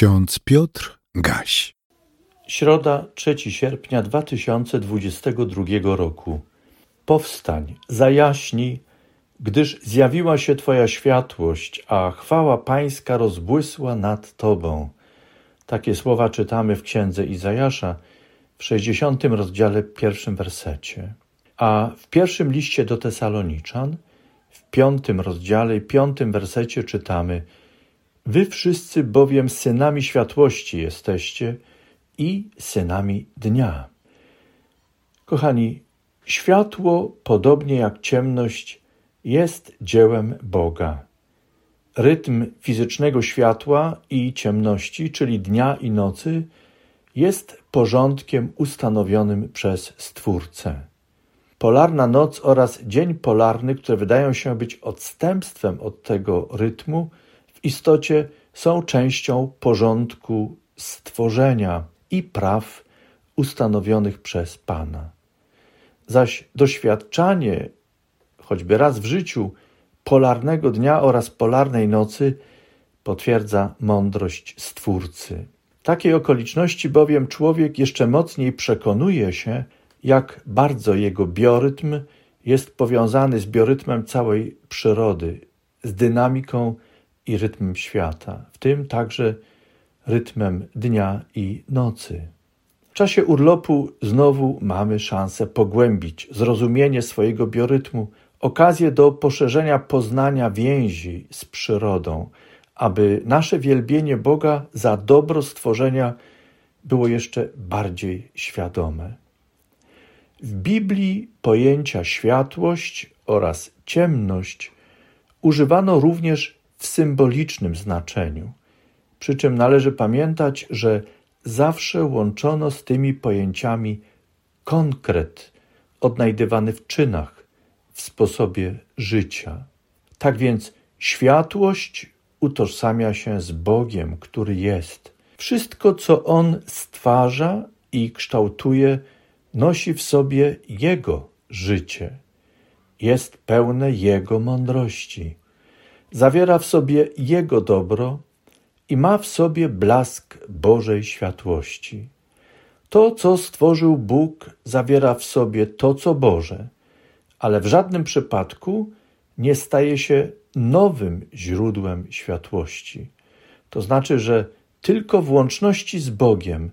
Ksiądz Piotr Gaś. Środa, 3 sierpnia 2022 roku. Powstań, zajaśnij, gdyż zjawiła się Twoja światłość, a chwała Pańska rozbłysła nad Tobą. Takie słowa czytamy w księdze Izajasza w 60 rozdziale, pierwszym wersecie. A w pierwszym liście do Tesaloniczan, w piątym rozdziale, piątym wersecie czytamy – Wy wszyscy bowiem synami światłości jesteście i synami dnia. Kochani, światło, podobnie jak ciemność, jest dziełem Boga. Rytm fizycznego światła i ciemności, czyli dnia i nocy, jest porządkiem ustanowionym przez Stwórcę. Polarna noc oraz dzień polarny, które wydają się być odstępstwem od tego rytmu, istocie są częścią porządku stworzenia i praw ustanowionych przez Pana. Zaś doświadczanie, choćby raz w życiu, polarnego dnia oraz polarnej nocy potwierdza mądrość Stwórcy. Takiej okoliczności bowiem człowiek jeszcze mocniej przekonuje się, jak bardzo jego biorytm jest powiązany z biorytmem całej przyrody, z dynamiką i rytmem świata, w tym także rytmem dnia i nocy. W czasie urlopu znowu mamy szansę pogłębić zrozumienie swojego biorytmu, okazję do poszerzenia poznania więzi z przyrodą, aby nasze wielbienie Boga za dobro stworzenia było jeszcze bardziej świadome. W Biblii pojęcia światłość oraz ciemność używano również w symbolicznym znaczeniu. Przy czym należy pamiętać, że zawsze łączono z tymi pojęciami konkret odnajdywany w czynach, w sposobie życia. Tak więc światłość utożsamia się z Bogiem, który jest. Wszystko, co On stwarza i kształtuje, nosi w sobie Jego życie. Jest pełne Jego mądrości zawiera w sobie Jego dobro i ma w sobie blask Bożej światłości. To, co stworzył Bóg, zawiera w sobie to, co Boże, ale w żadnym przypadku nie staje się nowym źródłem światłości. To znaczy, że tylko w łączności z Bogiem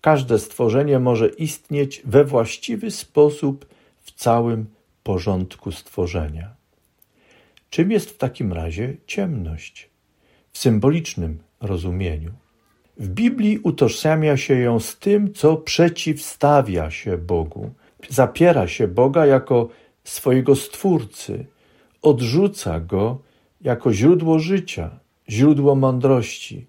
każde stworzenie może istnieć we właściwy sposób w całym porządku stworzenia. Czym jest w takim razie ciemność? W symbolicznym rozumieniu. W Biblii utożsamia się ją z tym, co przeciwstawia się Bogu, zapiera się Boga jako swojego Stwórcy, odrzuca Go jako źródło życia, źródło mądrości,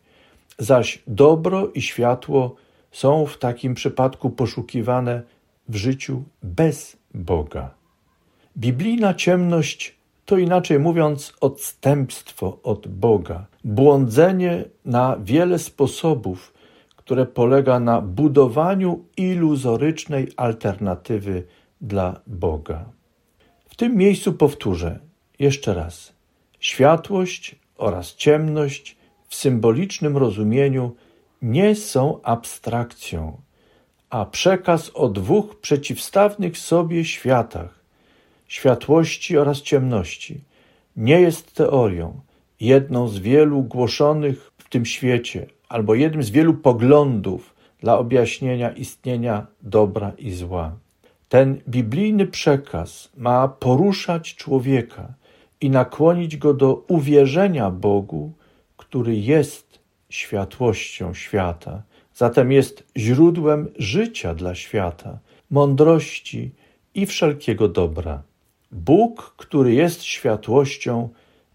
zaś dobro i światło są w takim przypadku poszukiwane w życiu bez Boga. Biblijna ciemność to inaczej mówiąc odstępstwo od Boga, błądzenie na wiele sposobów, które polega na budowaniu iluzorycznej alternatywy dla Boga. W tym miejscu powtórzę jeszcze raz: światłość oraz ciemność w symbolicznym rozumieniu nie są abstrakcją, a przekaz o dwóch przeciwstawnych sobie światach światłości oraz ciemności. Nie jest teorią, jedną z wielu głoszonych w tym świecie, albo jednym z wielu poglądów dla objaśnienia istnienia dobra i zła. Ten biblijny przekaz ma poruszać człowieka i nakłonić go do uwierzenia Bogu, który jest światłością świata, zatem jest źródłem życia dla świata, mądrości i wszelkiego dobra. Bóg, który jest światłością,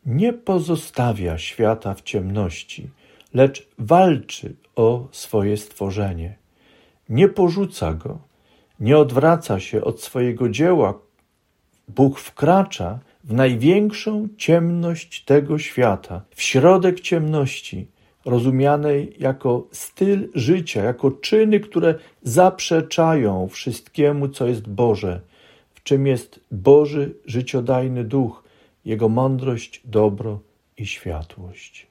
nie pozostawia świata w ciemności, lecz walczy o swoje stworzenie. Nie porzuca go, nie odwraca się od swojego dzieła. Bóg wkracza w największą ciemność tego świata, w środek ciemności, rozumianej jako styl życia, jako czyny, które zaprzeczają wszystkiemu, co jest Boże czym jest Boży życiodajny duch, Jego mądrość, dobro i światłość.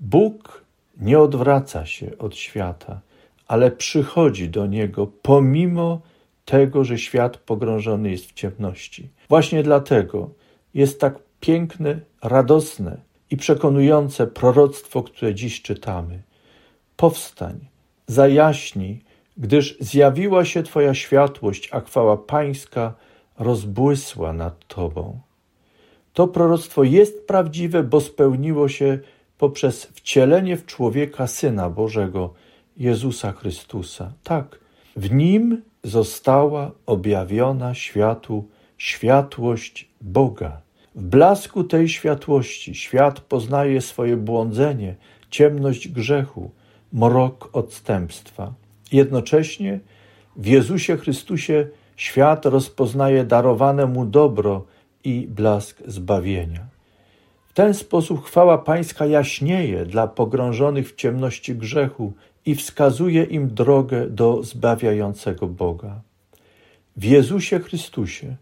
Bóg nie odwraca się od świata, ale przychodzi do niego pomimo tego, że świat pogrążony jest w ciemności. Właśnie dlatego jest tak piękne, radosne i przekonujące proroctwo, które dziś czytamy. Powstań, zajaśnij, gdyż zjawiła się Twoja światłość, a chwała Pańska rozbłysła nad Tobą. To proroctwo jest prawdziwe, bo spełniło się poprzez wcielenie w człowieka Syna Bożego, Jezusa Chrystusa. Tak, w nim została objawiona światu światłość Boga. W blasku tej światłości świat poznaje swoje błądzenie, ciemność grzechu, mrok odstępstwa. Jednocześnie w Jezusie Chrystusie świat rozpoznaje darowane mu dobro i blask zbawienia. W ten sposób chwała Pańska jaśnieje dla pogrążonych w ciemności grzechu i wskazuje im drogę do zbawiającego Boga. W Jezusie Chrystusie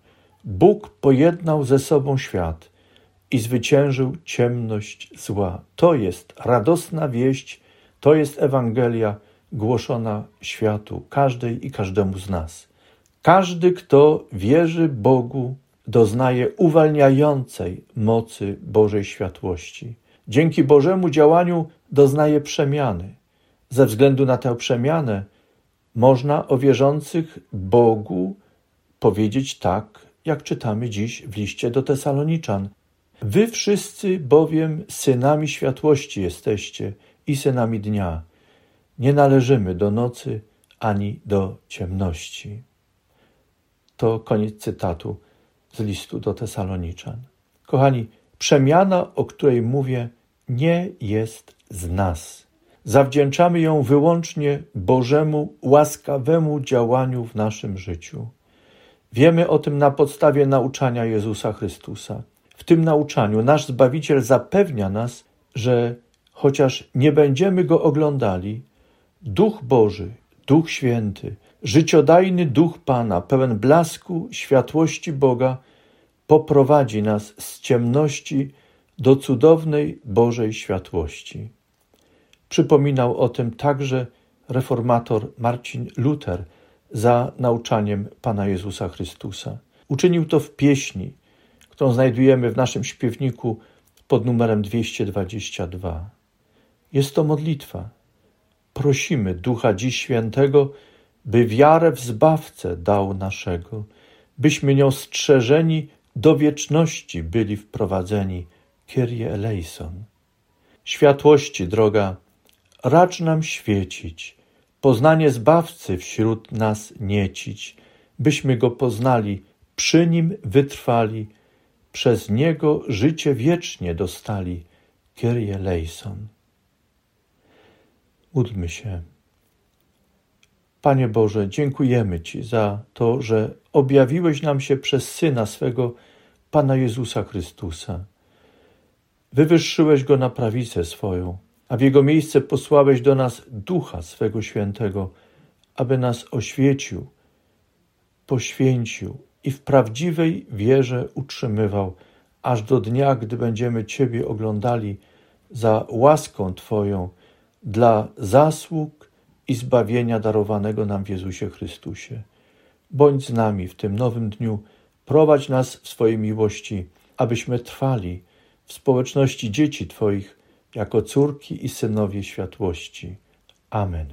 Bóg pojednał ze sobą świat i zwyciężył ciemność zła. To jest radosna wieść, to jest Ewangelia głoszona światu, każdej i każdemu z nas. Każdy, kto wierzy Bogu, doznaje uwalniającej mocy Bożej światłości. Dzięki Bożemu działaniu doznaje przemiany. Ze względu na tę przemianę można o wierzących Bogu powiedzieć tak, jak czytamy dziś w liście do Tesaloniczan. Wy wszyscy bowiem synami światłości jesteście i synami dnia. Nie należymy do nocy ani do ciemności. To koniec cytatu z listu do Tesaloniczan. Kochani, przemiana, o której mówię, nie jest z nas. Zawdzięczamy ją wyłącznie Bożemu łaskawemu działaniu w naszym życiu. Wiemy o tym na podstawie nauczania Jezusa Chrystusa. W tym nauczaniu nasz Zbawiciel zapewnia nas, że chociaż nie będziemy go oglądali, Duch Boży, Duch Święty, życiodajny Duch Pana, pełen blasku światłości Boga, poprowadzi nas z ciemności do cudownej Bożej światłości. Przypominał o tym także reformator Marcin Luther za nauczaniem Pana Jezusa Chrystusa. Uczynił to w pieśni, którą znajdujemy w naszym śpiewniku pod numerem 222. Jest to modlitwa. Prosimy Ducha Dziś Świętego, by wiarę w Zbawcę dał naszego, byśmy nią strzeżeni do wieczności byli wprowadzeni. Kyrie eleison. Światłości, droga, racz nam świecić, poznanie Zbawcy wśród nas niecić, byśmy Go poznali, przy Nim wytrwali, przez Niego życie wiecznie dostali. Kyrie eleison. Módlmy się. Panie Boże, dziękujemy Ci za to, że objawiłeś nam się przez Syna swego, Pana Jezusa Chrystusa. Wywyższyłeś Go na prawicę swoją, a w Jego miejsce posłałeś do nas Ducha swego Świętego, aby nas oświecił, poświęcił i w prawdziwej wierze utrzymywał, aż do dnia, gdy będziemy Ciebie oglądali za łaską Twoją, dla zasług i zbawienia darowanego nam w Jezusie Chrystusie. Bądź z nami w tym nowym dniu, prowadź nas w swojej miłości, abyśmy trwali w społeczności dzieci Twoich jako córki i synowie światłości. Amen.